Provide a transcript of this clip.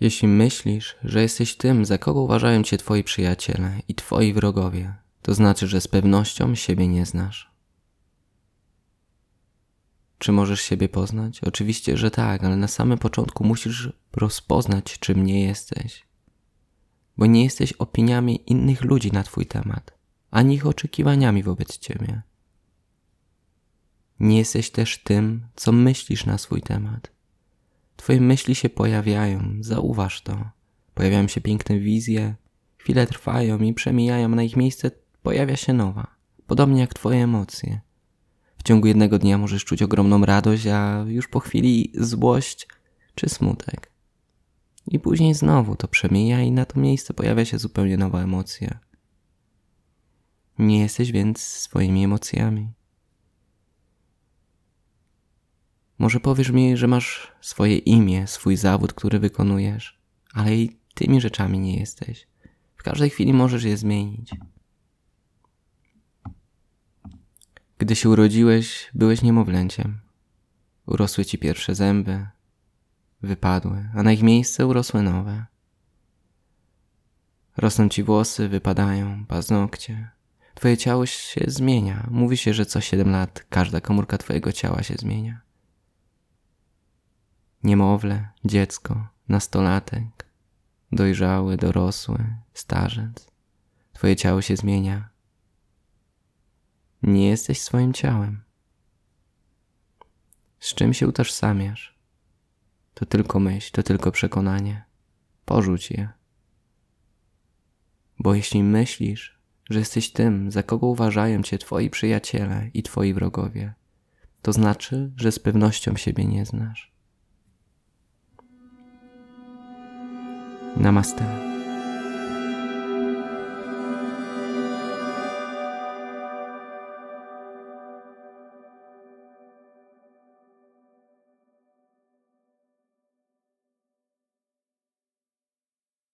Jeśli myślisz, że jesteś tym, za kogo uważają cię twoi przyjaciele i twoi wrogowie, to znaczy, że z pewnością siebie nie znasz. Czy możesz siebie poznać? Oczywiście, że tak, ale na samym początku musisz rozpoznać, czym nie jesteś. Bo nie jesteś opiniami innych ludzi na Twój temat, ani ich oczekiwaniami wobec Ciebie. Nie jesteś też tym, co myślisz na swój temat. Twoje myśli się pojawiają, zauważ to. Pojawiają się piękne wizje, chwile trwają i przemijają, na ich miejsce pojawia się nowa, podobnie jak Twoje emocje. W ciągu jednego dnia możesz czuć ogromną radość, a już po chwili złość czy smutek. I później znowu to przemija i na to miejsce pojawia się zupełnie nowa emocja. Nie jesteś więc swoimi emocjami. Może powiesz mi, że masz swoje imię, swój zawód, który wykonujesz, ale i tymi rzeczami nie jesteś. W każdej chwili możesz je zmienić. Gdy się urodziłeś, byłeś niemowlęciem. Urosły ci pierwsze zęby, wypadły, a na ich miejsce urosły nowe. Rosną ci włosy, wypadają, paznokcie. Twoje ciało się zmienia. Mówi się, że co 7 lat każda komórka twojego ciała się zmienia. Niemowlę, dziecko, nastolatek, dojrzały, dorosły, starzec. Twoje ciało się zmienia. Nie jesteś swoim ciałem. Z czym się utożsamiasz? To tylko myśl, to tylko przekonanie. Porzuć je. Bo jeśli myślisz, że jesteś tym, za kogo uważają cię twoi przyjaciele i twoi wrogowie, to znaczy, że z pewnością siebie nie znasz. ナマスター。